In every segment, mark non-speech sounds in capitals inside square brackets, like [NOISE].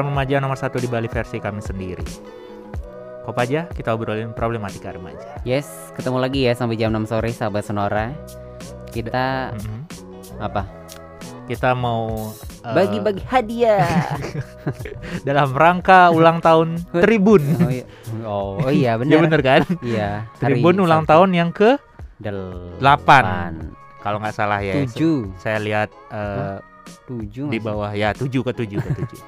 program remaja nomor satu di Bali versi kami sendiri. Kopaja, kita obrolin problematika remaja. Yes, ketemu lagi ya sampai jam 6 sore sahabat Sonora. Kita Mhm. apa? Kita mau eh, Bagi-bagi hadiah. [LAUGHS] dalam rangka ulang tahun [LAUGHS] Tribun. oh iya, oh, oh iya [LAUGHS] Ya benar. bener kan? Iya. Tribun ulang Sabtu. tahun yang ke Delapan. kalau nggak salah ya. Tujuh. Saya lihat eh, Tujuh. di bawah ya tujuh ke tujuh ke tujuh.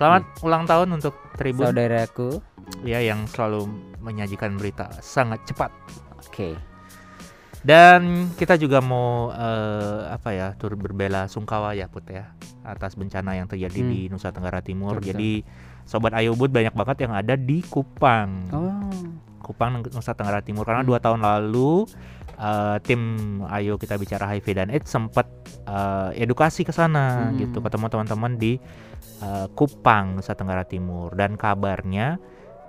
Selamat ulang tahun untuk? Tribun Saudaraku. ya yang selalu menyajikan berita sangat cepat. Oke. Dan kita juga mau eh, apa ya turut berbela sungkawa ya Put ya atas bencana yang terjadi Hmm. di Nusa Tenggara Timur. Betul. Jadi sobat Ayubud banyak banget yang ada di Kupang. Oh. Kupang Nusa Tenggara Timur karena Hmm. dua tahun lalu eh, tim Ayo kita bicara HIV dan AIDS sempat eh, edukasi ke sana Hmm. gitu. Ketemu teman-teman di eh, Kupang Nusa Tenggara Timur. Dan kabarnya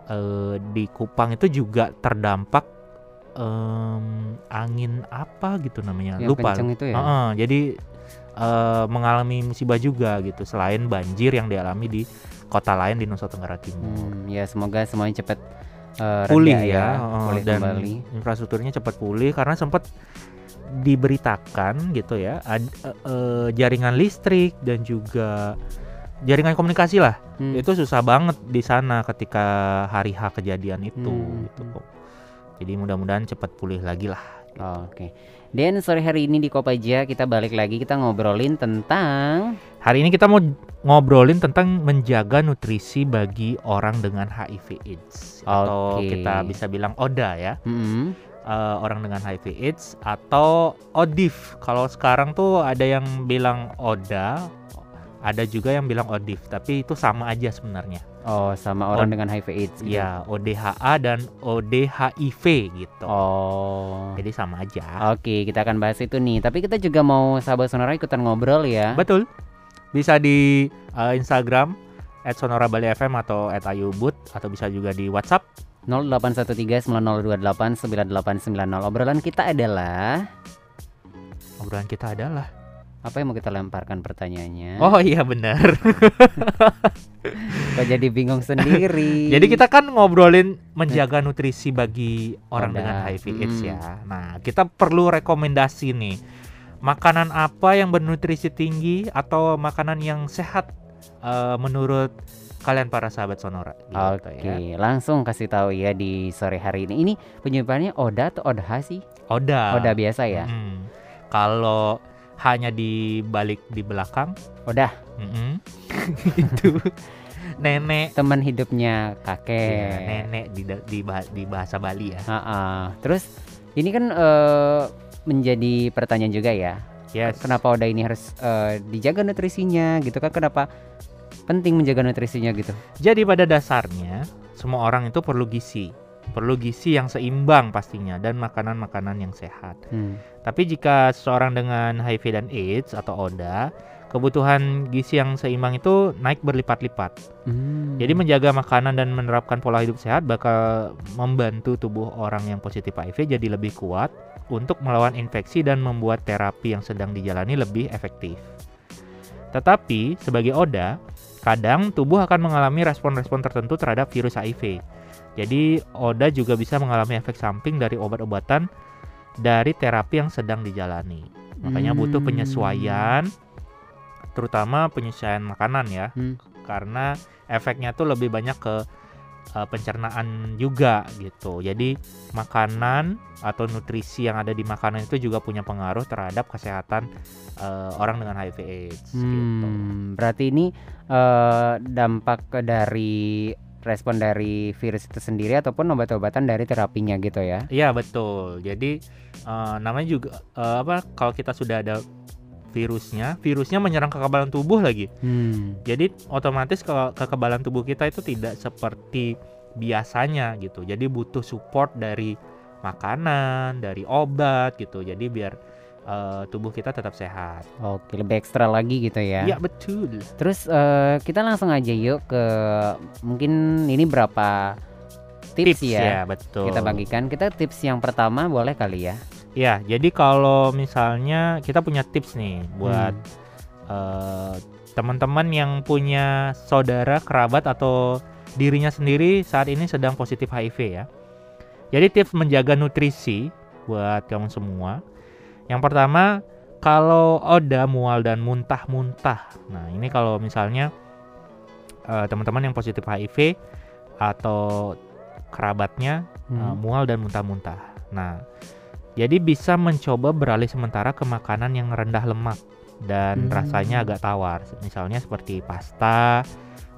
eh, di Kupang itu juga terdampak em, angin apa gitu namanya. Yang lupa. itu ya? Heeh, jadi eh, mengalami musibah juga gitu selain banjir yang dialami di kota lain di Nusa Tenggara Timur. Hmm, ya semoga semuanya cepat eh, pulih reda ya, heeh, pulih dan kembali. infrastrukturnya cepat pulih karena sempat diberitakan gitu ya ad- eh, eh, jaringan listrik dan juga jaringan komunikasi lah Hmm. itu susah banget di sana ketika hari H kejadian itu Hmm, gitu hmm. kok. Jadi mudah-mudahan cepat pulih lagi lah. Oh, Oke. Dan sore hari ini di Kopaja kita balik lagi kita ngobrolin tentang Hari ini kita mau ngobrolin tentang menjaga nutrisi bagi orang dengan HIV AIDS atau Oke. kita bisa bilang ODA ya. Mm-mm. eh, orang dengan HIV AIDS atau ODIF. Kalau sekarang tuh ada yang bilang ODA, ada juga yang bilang ODIF, tapi itu sama aja sebenarnya. Oh, sama orang Oh, dengan HIV AIDS gitu. Ya, ODHA dan ODHIV gitu. Oh. Jadi sama aja. Oke, kita akan bahas itu nih. Tapi kita juga mau sahabat sonora ikutan ngobrol ya. Betul. Bisa di eh, Instagram @sonorabali_fm atau @ayubut atau bisa juga di WhatsApp 081390289890. Obrolan kita adalah obrolan kita adalah apa yang mau kita lemparkan pertanyaannya? Oh iya benar. [LAUGHS] Kok jadi bingung sendiri. Jadi kita kan ngobrolin menjaga nutrisi bagi orang Ada. dengan HIV AIDS Mm. ya. Nah, kita perlu rekomendasi nih. Makanan apa yang bernutrisi tinggi atau makanan yang sehat eh, menurut kalian para sahabat Sonora gitu Oke, ya. langsung kasih tahu ya di sore hari ini. Ini penyebutannya Oda atau Odha sih? Oda. Oda biasa ya. Mm. Kalau hanya di balik di belakang, Oda, mm-mm, [LAUGHS] itu nenek teman hidupnya kakek. ya, nenek di, di bah- di bahasa Bali ya. Ha-ha. Terus ini kan eh, menjadi pertanyaan juga ya. Yes. Kenapa Oda ini harus eh, dijaga nutrisinya gitu kan? Kenapa penting menjaga nutrisinya gitu? Jadi pada dasarnya semua orang itu perlu gizi, perlu gizi yang seimbang pastinya dan makanan-makanan yang sehat. Hmm. Tapi jika seseorang dengan HIV dan AIDS atau ODA, kebutuhan gizi yang seimbang itu naik berlipat-lipat. Hmm. Jadi menjaga makanan dan menerapkan pola hidup sehat bakal membantu tubuh orang yang positif HIV jadi lebih kuat untuk melawan infeksi dan membuat terapi yang sedang dijalani lebih efektif. Tetapi sebagai ODA, kadang tubuh akan mengalami respon-respon tertentu terhadap virus HIV. Jadi ODA juga bisa mengalami efek samping dari obat-obatan dari terapi yang sedang dijalani. Makanya butuh Hmm. penyesuaian terutama penyesuaian makanan ya Hmm. karena efeknya tuh lebih banyak ke uh, pencernaan juga gitu jadi makanan atau nutrisi yang ada di makanan itu juga punya pengaruh terhadap kesehatan uh, orang dengan HIV AIDS gitu Hmm, berarti ini eh, dampak dari respon dari virus itu sendiri ataupun obat-obatan dari terapinya gitu ya? Iya betul jadi uh, namanya juga uh, apa kalau kita sudah ada virusnya virusnya menyerang kekebalan tubuh lagi Hmm. Jadi otomatis ke kekebalan tubuh kita itu tidak seperti biasanya gitu. Jadi butuh support dari makanan, dari obat gitu. Jadi biar eh, tubuh kita tetap sehat. Oke, lebih ekstra lagi gitu ya. Iya betul. Terus eh, kita langsung aja yuk ke mungkin ini berapa tips, ya, betul. kita bagikan. Kita tips yang pertama boleh kali ya. Ya, jadi kalau misalnya kita punya tips nih buat Hmm. eh, teman-teman yang punya saudara, kerabat atau dirinya sendiri saat ini sedang positif HIV ya. Jadi tips menjaga nutrisi buat kamu semua. Yang pertama, kalau oda, mual dan muntah-muntah. Nah, ini kalau misalnya eh, teman-teman yang positif HIV atau kerabatnya eh, Hmm. mual dan muntah-muntah. Nah, jadi bisa mencoba beralih sementara ke makanan yang rendah lemak dan Hmm. rasanya agak tawar. Misalnya seperti pasta,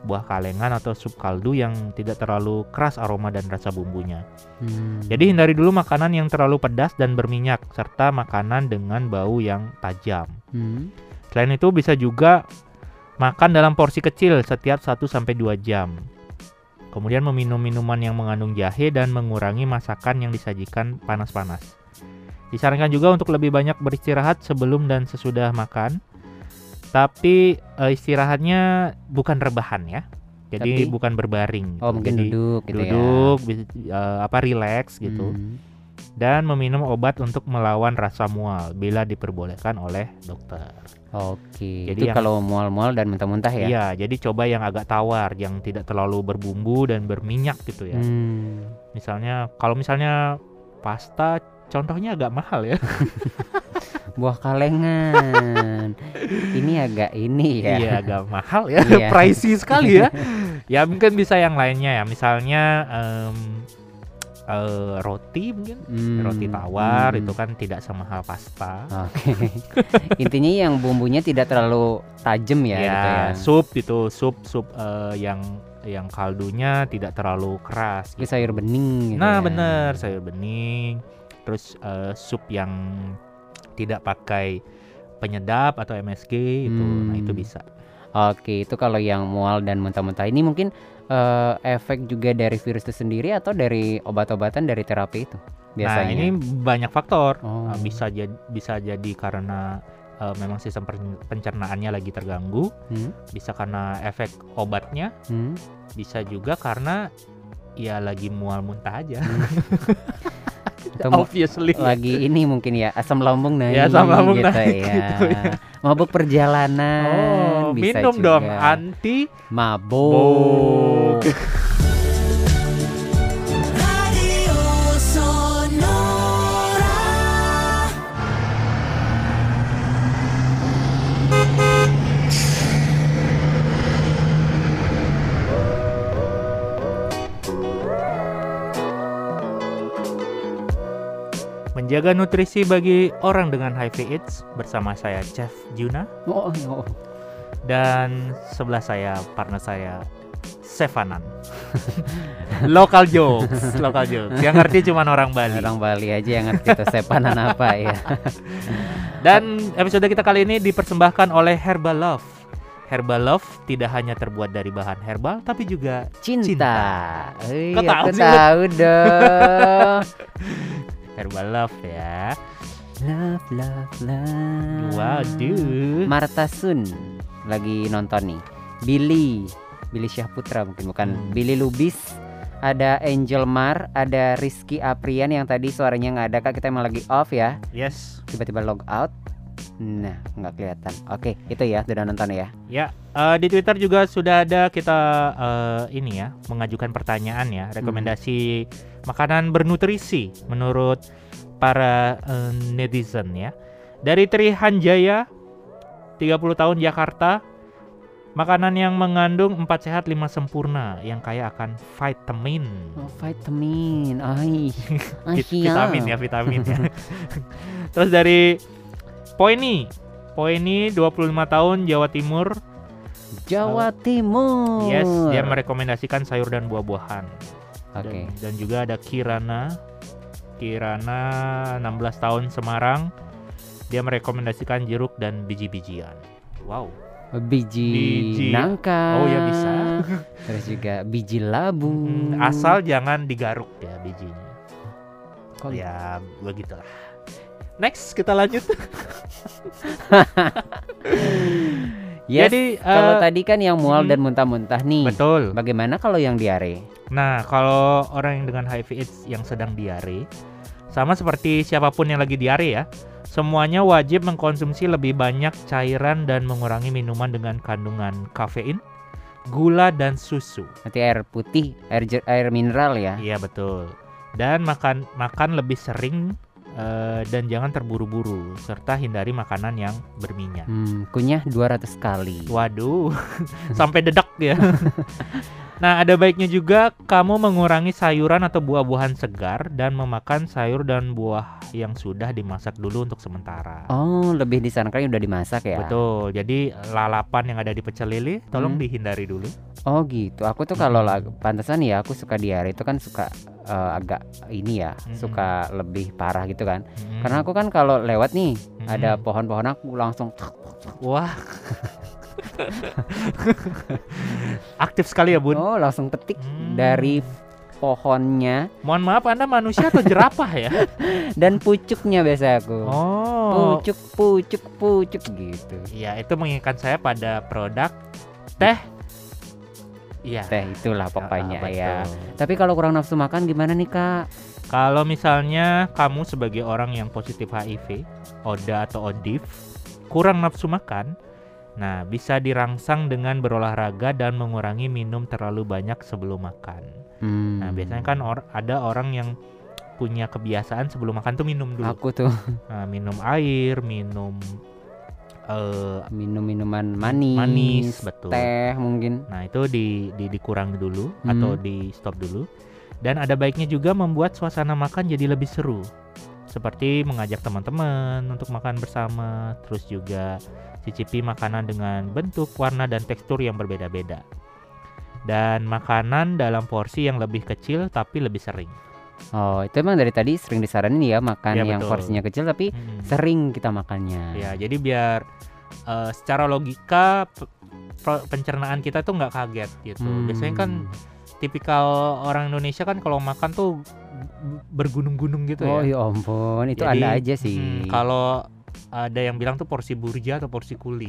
buah kalengan atau sup kaldu yang tidak terlalu keras aroma dan rasa bumbunya. Hmm. Jadi hindari dulu makanan yang terlalu pedas dan berminyak serta makanan dengan bau yang tajam. Hmm. Selain itu bisa juga makan dalam porsi kecil setiap 1 sampai 2 jam. Kemudian meminum minuman yang mengandung jahe dan mengurangi masakan yang disajikan panas-panas. Disarankan juga untuk lebih banyak beristirahat sebelum dan sesudah makan. Tapi eh, istirahatnya bukan rebahan ya. Jadi Tapi? bukan berbaring. Oh gitu. mungkin Jadi duduk gitu duduk, bis- eh, apa rileks ya. gitu. Hmm. Dan meminum obat untuk melawan rasa mual bila diperbolehkan oleh dokter. Oke. Jadi itu yang- kalau mual-mual dan muntah-muntah ya. Iya, jadi coba yang agak tawar, yang tidak terlalu berbumbu dan berminyak gitu ya. Hmm. Misalnya, kalau misalnya pasta, contohnya agak mahal ya. [LAUGHS] Buah kalengan. ini agak ini ya. Iya, agak mahal ya, Iya. pricey sekali ya. [LAUGHS] ya mungkin bisa yang lainnya ya, misalnya em, eh, roti mungkin, Hmm, roti tawar hmm. itu kan tidak semahal pasta. Oke. [LAUGHS] Intinya yang bumbunya tidak terlalu tajam ya, ya, gitu ya. sup itu, sup sup eh, yang yang kaldunya tidak terlalu keras. Tapi sayur bening gitu Nah, ya. bener sayur bening, terus eh, sup yang tidak pakai penyedap atau MSG itu, nah itu Hmm. bisa. Oke, itu kalau yang mual dan muntah-muntah ini mungkin eh, efek juga dari virus itu sendiri atau dari obat-obatan dari terapi itu biasanya. Nah, ini banyak faktor. Oh. Eh, bisa jadi bisa jadi karena eh, memang sistem pen- pencernaannya lagi terganggu, Hmm? bisa karena efek obatnya, Hmm? bisa juga karena ya lagi mual muntah aja. Atau [LAUGHS] mu- Obviously. lagi ini mungkin ya asam lambung naik Ya, asam lambung gitu naik, ya. gitu ya. Mabuk perjalanan Oh, bisa minum juga. dong anti mabuk. Menjaga nutrisi bagi orang dengan HIV AIDS bersama saya Chef Juna Oh, oh. dan sebelah saya partner saya Sevanan. [LAUGHS] local jokes, local jokes. Yang ngerti cuma orang Bali. Orang Bali aja yang ngerti itu sepanan apa ya. [LAUGHS] Dan episode kita kali ini dipersembahkan oleh Herbal Love. Herbal Love tidak hanya terbuat dari bahan herbal tapi juga Cinta. Iya, Kok tahu aku sih tahu dong. [LAUGHS] Herbal Love ya. love, love, love. Waduh. Marta Sun lagi nonton nih. Billy, Billy Syahputra mungkin bukan Hmm. Billy Lubis. Ada Angel Mar, ada Rizky Aprian yang tadi suaranya nggak ada kak kita emang lagi off ya. Yes. Tiba-tiba log out. Nah nggak kelihatan. Oke itu ya sudah nonton ya. Ya, eh, di Twitter juga sudah ada kita eh, ini ya, mengajukan pertanyaan ya, rekomendasi makanan bernutrisi menurut para eh, netizen ya. Dari Tri Hanjaya 30 tahun Jakarta, makanan yang mengandung 4 sehat 5 sempurna yang kaya akan vitamin. Oh, vitamin, ay [LAUGHS] Vit- vitamin ya, vitamin ya. [LAUGHS] Terus dari Poini, Poini 25 tahun Jawa Timur, Jawa Timur. Yes, dia merekomendasikan sayur dan buah-buahan. Oke. Dan, dan juga ada Kirana. Kirana 16 tahun Semarang. Dia merekomendasikan jeruk dan biji-bijian. Wow. Biji, Biji. nangka. Oh, ya bisa. [LAUGHS] Terus juga biji labu. Hmm, asal jangan digaruk ya bijinya. Kok Ya, begitulah. Next, kita lanjut. [LAUGHS] Yes, Jadi, kalau eh, tadi kan yang mual hmm. dan muntah-muntah nih. Betul. Bagaimana kalau yang diare? Nah, kalau orang yang dengan HIV AIDS yang sedang diare, Sama seperti siapa pun yang lagi diare ya. Semuanya wajib mengkonsumsi lebih banyak cairan dan mengurangi minuman dengan kandungan kafein, gula dan susu. Nanti air putih, air air mineral ya. Iya betul. Dan makan makan lebih sering eh, dan jangan terburu-buru serta hindari makanan yang berminyak. Hmm, kunyah 200 kali. Waduh, [LAUGHS] sampai dedak ya. [LAUGHS] nah, ada baiknya juga kamu mengurangi sayuran atau buah-buahan segar dan memakan sayur dan buah yang sudah dimasak dulu untuk sementara. Oh, lebih disarankan udah dimasak ya. Betul. Jadi lalapan yang ada di pecel lele tolong Hmm. dihindari dulu. Oh gitu. Aku tuh kalau lag- pantesan ya aku suka diare itu kan suka eh, agak ini ya, Mm-mm. suka lebih parah gitu kan. Mm-mm. Karena aku kan kalau lewat nih ada Mm-mm. pohon-pohon aku langsung Wah. [LAUGHS] [LAUGHS] Aktif sekali ya, Bun. oh langsung petik Hmm. dari pohonnya Mohon maaf, Anda manusia atau jerapah ya? [LAUGHS] dan pucuknya biasa aku. Oh. Pucuk, pucuk, pucuk gitu. Iya, itu mengingatkan saya pada produk teh. Iya. Teh itulah pokoknya Ah, ya. Tapi kalau kurang nafsu makan gimana nih kak? Kalau misalnya kamu sebagai orang yang positif HIV, ODA atau ODIF, kurang nafsu makan, nah bisa dirangsang dengan berolahraga dan mengurangi minum terlalu banyak sebelum makan. Hmm, Nah, biasanya kan or- ada orang yang punya kebiasaan sebelum makan tuh minum dulu. aku tuh Nah, minum air, minum eh minum minuman manis, Manis, betul. teh mungkin. Nah itu di, di dikurangi dulu Hmm. atau di stop dulu. Dan ada baiknya juga membuat suasana makan jadi lebih seru. Seperti mengajak teman-teman untuk makan bersama, terus juga cicipi makanan dengan bentuk, warna dan tekstur yang berbeda-beda. Dan makanan dalam porsi yang lebih kecil tapi lebih sering. Oh itu emang dari tadi sering disaranin ya makan Iya, yang betul. porsinya kecil tapi Mm. sering kita makannya. Ya, jadi biar eh, secara logika pencernaan kita tuh nggak kaget gitu. Hmm. Biasanya kan tipikal orang Indonesia kan kalau makan tuh bergunung-gunung gitu Oh ya. ya ampun, itu Jadi, ada aja sih. hmm, kalau ada yang bilang tuh porsi burja atau porsi kuli.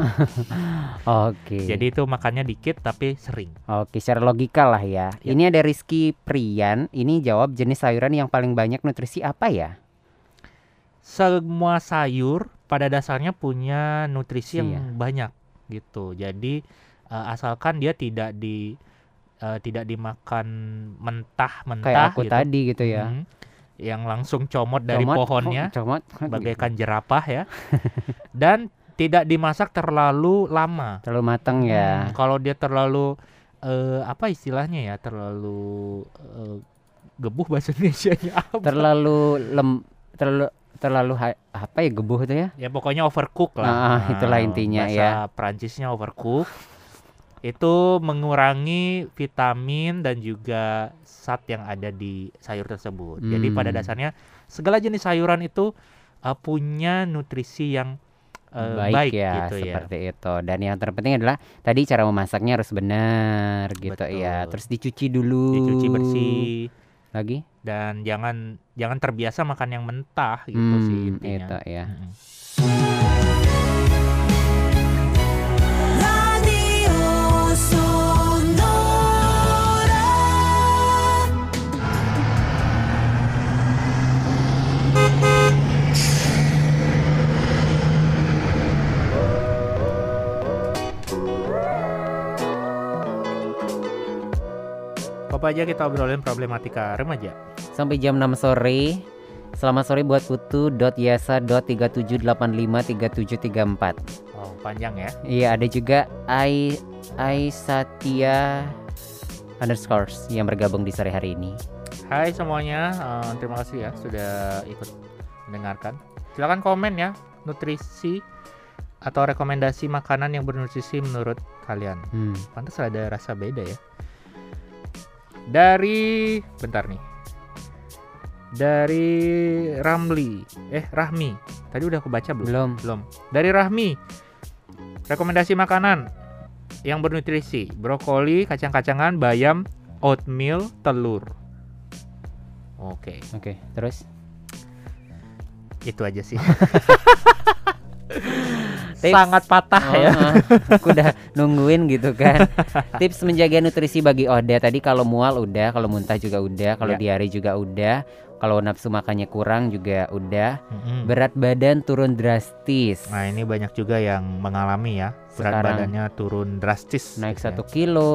[LAUGHS] Oke. Jadi itu makannya dikit tapi sering. Oke, secara logika lah ya. Ya. Ini ada Rizky Prian. Ini jawab jenis sayuran yang paling banyak nutrisi apa ya? Semua sayur pada dasarnya punya nutrisi yang Iya. banyak gitu. Jadi eh, asalkan dia tidak di eh, tidak dimakan mentah-mentah Kayak aku gitu. tadi gitu ya. Mhm. yang langsung comot dari Comot, pohonnya oh, comot. [LAUGHS] bagaikan jerapah ya. [LAUGHS] Dan tidak dimasak terlalu lama. Terlalu matang ya. Hmm, kalau dia terlalu eh, apa istilahnya ya? Terlalu eh, gebuh bahasa Indonesia-nya [LAUGHS] apa? Terlalu lem terlalu terlalu ha- apa ya gebuh itu ya? ya pokoknya overcook lah. Ah, itulah intinya bahasa ya. Perancisnya overcook. Itu mengurangi vitamin dan juga zat yang ada di sayur tersebut. Jadi pada Hmm. dasarnya segala jenis sayuran itu uh, punya nutrisi yang uh, baik, baik, ya gitu ya. seperti itu dan yang terpenting adalah tadi cara memasaknya harus benar gitu ya terus dicuci dulu Dicuci bersih lagi dan jangan jangan terbiasa makan yang mentah gitu sih Hmm, intinya. itu ya Mm-mm. Apa aja kita obrolin problematika remaja. sampai jam 6 sore selamat sore buat putu.yasa.37853734 Oh, panjang ya. iya ada juga Ai Ai Satya underscores yang bergabung di sore hari ini Hai semuanya, eh, terima kasih ya sudah ikut mendengarkan. Silakan komen ya nutrisi atau rekomendasi makanan yang bernutrisi menurut kalian. hmm. Pantas ada rasa beda ya. Dari bentar nih. Dari Ramli, eh Rahmi. Tadi udah aku baca belum? belum Belum. Dari Rahmi. Rekomendasi makanan yang bernutrisi: brokoli, kacang-kacangan, bayam, oatmeal, telur. Oke, oke terus itu aja sih. [LAUGHS] Tips. Sangat patah ya. Oh, aku udah nungguin gitu kan. [LAUGHS] Tips menjaga nutrisi bagi Oda tadi kalau mual udah, kalau muntah juga udah, kalau Ya. diare juga udah. kalau nafsu makannya kurang juga udah Mm-mm. berat badan turun drastis Nah ini banyak juga yang mengalami ya berat Sekarang badannya turun drastis naik gitu ya. satu kilo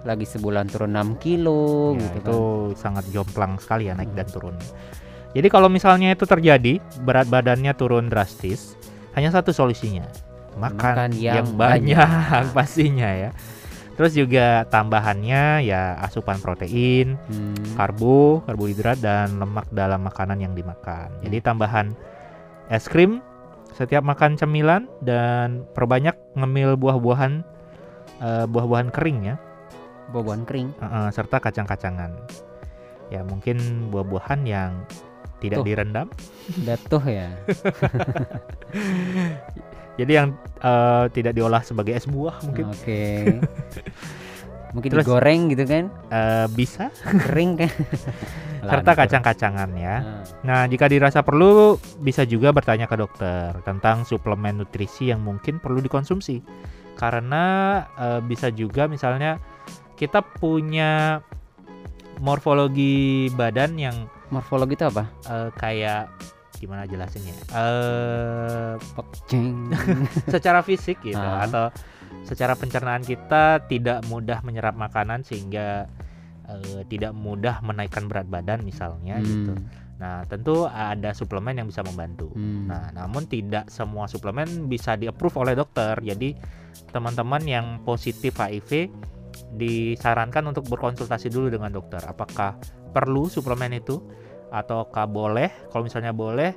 lagi sebulan turun 6 kilo Ya, gitu itu kan sangat jomplang sekali ya naik dan turun. Jadi kalau misalnya itu terjadi berat badannya turun drastis, hanya satu solusinya makan, Makan yang, yang banyak, banyak. [LAUGHS] pastinya ya. Terus juga tambahannya ya asupan protein, Hmm. karbo, karbohidrat dan lemak dalam makanan yang dimakan. Jadi Hmm. tambahan es krim setiap makan cemilan dan perbanyak ngemil buah-buahan eh, buah-buahan kering ya. buah-buahan kering Uh-uh, serta kacang-kacangan. Ya mungkin buah-buahan yang tidak Tuh. direndam. datuh ya [LAUGHS] Jadi yang eh, tidak diolah sebagai es buah mungkin. Oke. [LAUGHS] Mungkin Terus- digoreng gitu kan? Eh, bisa. kering kan? [LAUGHS] Serta kacang-kacangan ya. Nah, Nah jika dirasa perlu bisa juga bertanya ke dokter tentang suplemen nutrisi yang mungkin perlu dikonsumsi. Karena eh, bisa juga misalnya kita punya morfologi badan yang morfologi itu apa? Eh, kayak gimana jelasinnya? Eh [LAUGHS] secara fisik gitu Ah. atau secara pencernaan kita tidak mudah menyerap makanan sehingga eh, tidak mudah menaikkan berat badan misalnya gitu. Hmm, Nah, tentu ada suplemen yang bisa membantu. hmm. Nah, namun tidak semua suplemen bisa di-approve oleh dokter. Jadi, teman-teman yang positif HIV disarankan untuk berkonsultasi dulu dengan dokter. Apakah perlu suplemen itu ataukah boleh? Kalau misalnya boleh,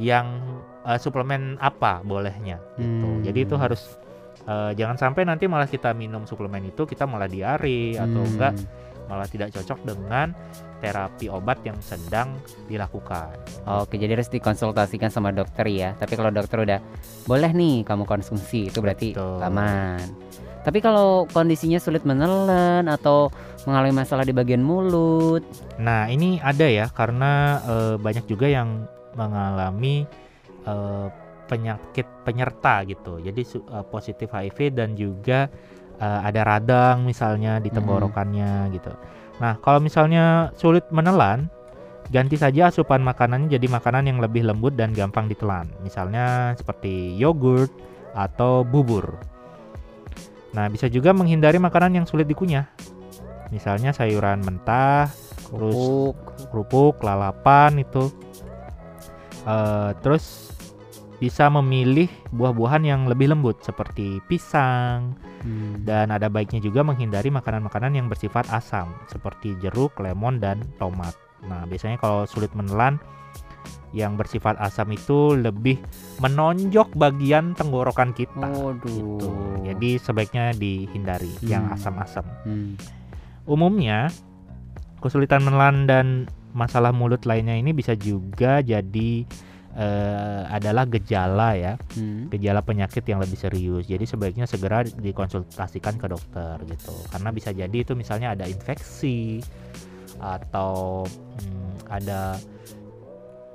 yang eh, suplemen apa bolehnya gitu. Hmm. Jadi itu harus eh, jangan sampai nanti malah kita minum suplemen itu kita malah diare atau Hmm. enggak malah tidak cocok dengan terapi obat yang sedang dilakukan. Oke, jadi harus dikonsultasikan sama dokter ya. Tapi kalau dokter udah boleh nih kamu konsumsi, itu berarti Betul. aman. Tapi kalau kondisinya sulit menelan atau mengalami masalah di bagian mulut, Nah, ini ada ya karena eh, banyak juga yang mengalami eh, penyakit penyerta gitu. Jadi su- eh, positif HIV dan juga eh, ada radang misalnya di Mhm. tenggorokannya gitu. Nah, kalau misalnya sulit menelan, ganti saja asupan makanannya jadi makanan yang lebih lembut dan gampang ditelan. Misalnya seperti yogurt atau bubur. Nah, bisa juga menghindari makanan yang sulit dikunyah. Misalnya sayuran mentah, terus kerupuk, kerupuk, lalapan itu. Eh, terus bisa memilih buah-buahan yang lebih lembut seperti pisang hmm, dan ada baiknya juga menghindari makanan-makanan yang bersifat asam seperti jeruk, lemon dan tomat. Nah, biasanya kalau sulit menelan yang bersifat asam itu lebih menonjok bagian tenggorokan kita. Waduh. Gitu. Jadi sebaiknya dihindari yang Hmm. asam-asam. Hmm, Umumnya, kesulitan menelan dan masalah mulut lainnya ini bisa juga jadi eh, adalah gejala ya, hmm. gejala penyakit yang lebih serius. Jadi sebaiknya segera dikonsultasikan ke dokter gitu. Karena bisa jadi itu misalnya ada infeksi atau hmm, ada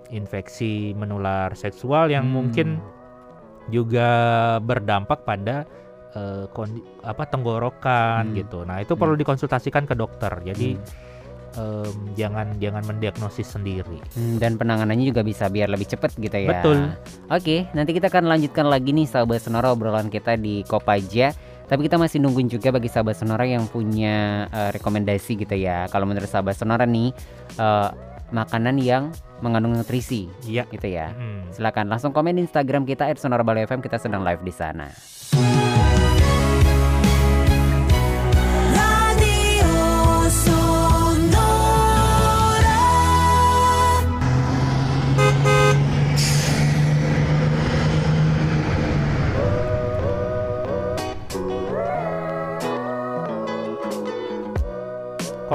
infeksi menular seksual yang Hmm. mungkin juga berdampak pada eh, kondi- apa tenggorokan Hmm. gitu. Nah, itu perlu dikonsultasikan ke dokter. Jadi Hmm. em, jangan jangan mendiagnosis sendiri. Hmm, dan penanganannya juga bisa biar lebih cepat gitu ya. Betul. Oke, nanti kita akan lanjutkan lagi nih sahabat Sonora obrolan kita di Kopaja. Tapi kita masih nungguin juga bagi sahabat Sonora yang punya eh, rekomendasi gitu ya. Kalau menurut sahabat Sonora nih eh, makanan yang mengandung nutrisi Iya. gitu ya. Hmm. Silakan langsung komen di Instagram kita @sonorabali FM kita sedang live di sana.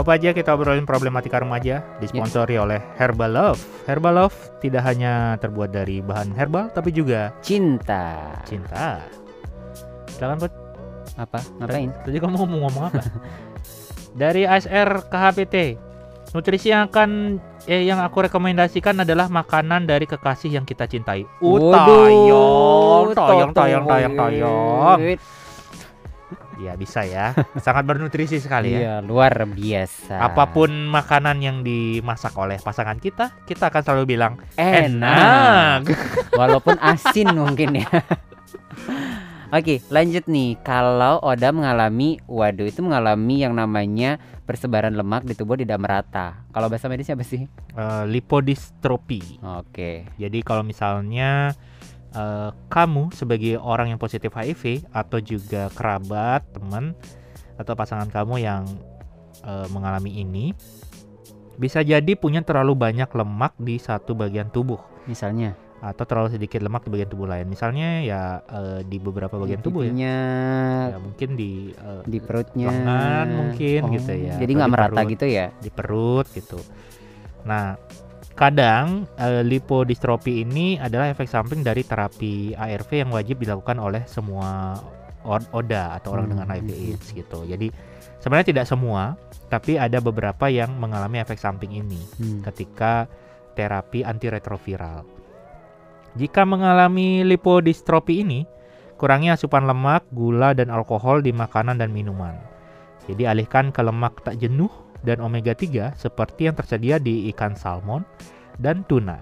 Apa aja kita obrolin problematika remaja disponsori oleh Herbal Love. Herbal Love tidak hanya terbuat dari bahan herbal tapi juga Cinta. cinta. Silakan Put. Apa? Ngapain? Tadi kamu ngomong ngomong apa? [LAUGHS] dari ASR KHPT. Nutrisi yang akan eh, yang aku rekomendasikan adalah makanan dari kekasih yang kita cintai. Uh, tayong, tayong, tayong, tayong, tayong. Ya bisa ya. Sangat bernutrisi sekali ya. Iya, luar biasa. Apa pun makanan yang dimasak oleh pasangan kita, kita akan selalu bilang enak. [LAUGHS] Walaupun asin mungkin ya. Oke, lanjut nih. Kalau Oda mengalami, waduh itu mengalami yang namanya persebaran lemak di tubuh tidak merata. Kalau bahasa medisnya apa sih? Eh, lipodistropi. Oke. Jadi kalau misalnya eh, kamu sebagai orang yang positif HIV atau juga kerabat, teman atau pasangan kamu yang eh, mengalami ini bisa jadi punya terlalu banyak lemak di satu bagian tubuh Misalnya atau terlalu sedikit lemak di bagian tubuh lain. Misalnya ya eh, di beberapa bagian tubuh ya. Ya mungkin di eh, di perutnya, lengan mungkin gitu ya, Jadi atau nggak di merata perut. gitu ya? di perut gitu. Nah, kadang eh, lipodistrofi ini adalah efek samping dari terapi ARV yang wajib dilakukan oleh semua ODA atau orang Hmm, dengan HIV hmm. AIDS gitu. Jadi sebenarnya tidak semua, tapi ada beberapa yang mengalami efek samping ini Hmm. ketika terapi antiretroviral. Jika mengalami lipodistrofi ini, kurangi asupan lemak, gula, dan alkohol di makanan dan minuman. Jadi alihkan ke lemak tak jenuh dan omega 3 seperti yang tersedia di ikan salmon dan tuna.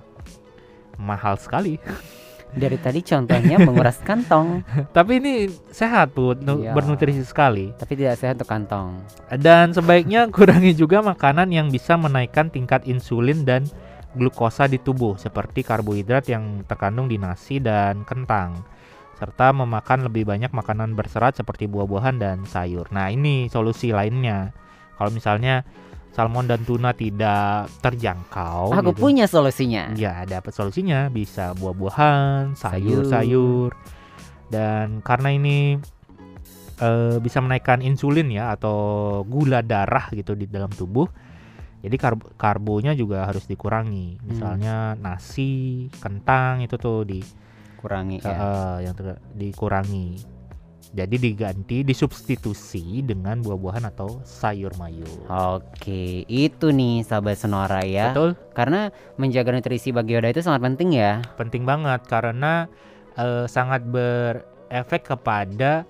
Mahal sekali. [LAUGHS] Dari tadi contohnya menguras kantong, [LAUGHS] Tapi ini sehat, Bu. Iya. Bernutrisi sekali. tapi tidak sehat untuk kantong. Dan sebaiknya [LAUGHS] kurangi juga makanan yang bisa menaikkan tingkat insulin dan glukosa di tubuh seperti karbohidrat yang terkandung di nasi dan kentang serta memakan lebih banyak makanan berserat seperti buah-buahan dan sayur. Nah, ini solusi lainnya. Kalau misalnya salmon dan tuna tidak terjangkau Aku gitu. punya solusinya. Ya, dapat solusinya bisa buah-buahan, sayur-sayur. Dan karena ini eh, bisa menaikkan insulin ya atau gula darah gitu di dalam tubuh. Jadi karb karbonya juga harus dikurangi. Misalnya nasi, kentang itu tuh di Kurangi eh, ya. yang dikurangi. Jadi diganti, disubstitusi dengan buah-buahan atau sayur mayur. Oke, itu nih sahabat Sonora ya. Betul? Karena menjaga nutrisi bagi Oda itu sangat penting ya. penting banget karena eh, sangat berefek kepada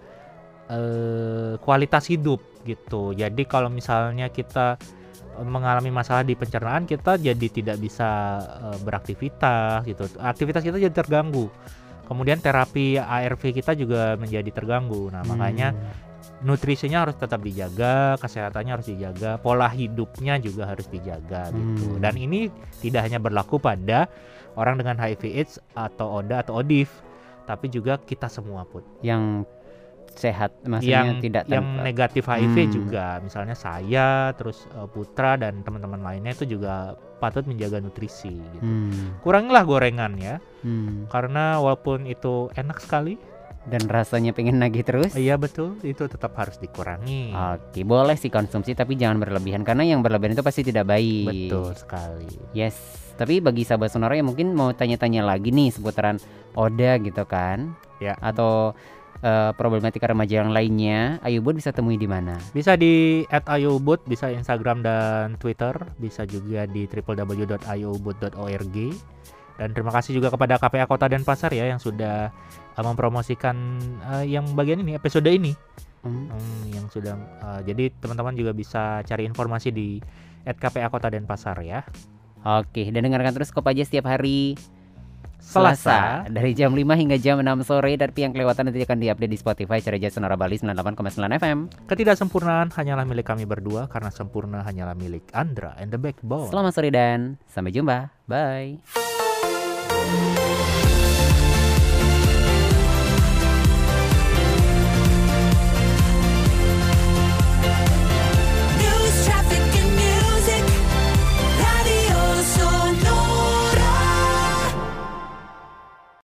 eh, kualitas hidup gitu. Jadi kalau misalnya kita eh, mengalami masalah di pencernaan, kita jadi tidak bisa eh, beraktivitas gitu. Aktivitas kita jadi terganggu. Kemudian terapi ARV kita juga menjadi terganggu. Nah, makanya Hmm. nutrisinya harus tetap dijaga, kesehatannya harus dijaga, pola hidupnya juga harus dijaga gitu. Hmm. Dan ini tidak hanya berlaku pada orang dengan HIV AIDS atau ODA atau ODIF, tapi juga kita semua pun. yang sehat maksudnya yang tidak yang negatif HIV Hmm. juga, misalnya saya, terus eh, Putra dan teman-teman lainnya itu juga patut menjaga nutrisi gitu. Hmm, Kurangilah gorengan ya, hmm. karena walaupun itu enak sekali, dan rasanya pengen nagih terus. iya betul, itu tetap harus dikurangi. Oke, boleh sih konsumsi tapi jangan berlebihan karena yang berlebihan itu pasti tidak baik. Betul sekali. Yes, tapi bagi sahabat sonora yang mungkin mau tanya-tanya lagi nih seputaran Oda gitu kan? Ya. Atau eh, problematika remaja yang lainnya, Ayu Bud bisa temui di mana? Bisa di @ayobut, bisa Instagram dan Twitter, bisa juga di www.ayobut.org. Dan terima kasih juga kepada KPA Kota Denpasar ya yang sudah uh, mempromosikan uh, yang bagian ini episode ini. Hmm, Hmm, yang sudah uh, jadi teman-teman juga bisa cari informasi di @kpa Kota Denpasar ya. Oke, dan dengarkan terus Kopaja setiap hari Selasa. dari jam 5 hingga jam 6 sore tapi yang kelewatan nanti akan diupdate di Spotify Cereja Sonora Bali 98,9 FM. Ketidaksempurnaan hanyalah milik kami berdua karena sempurna hanyalah milik Andra and the Backbone. Selamat sore dan sampai jumpa. Bye.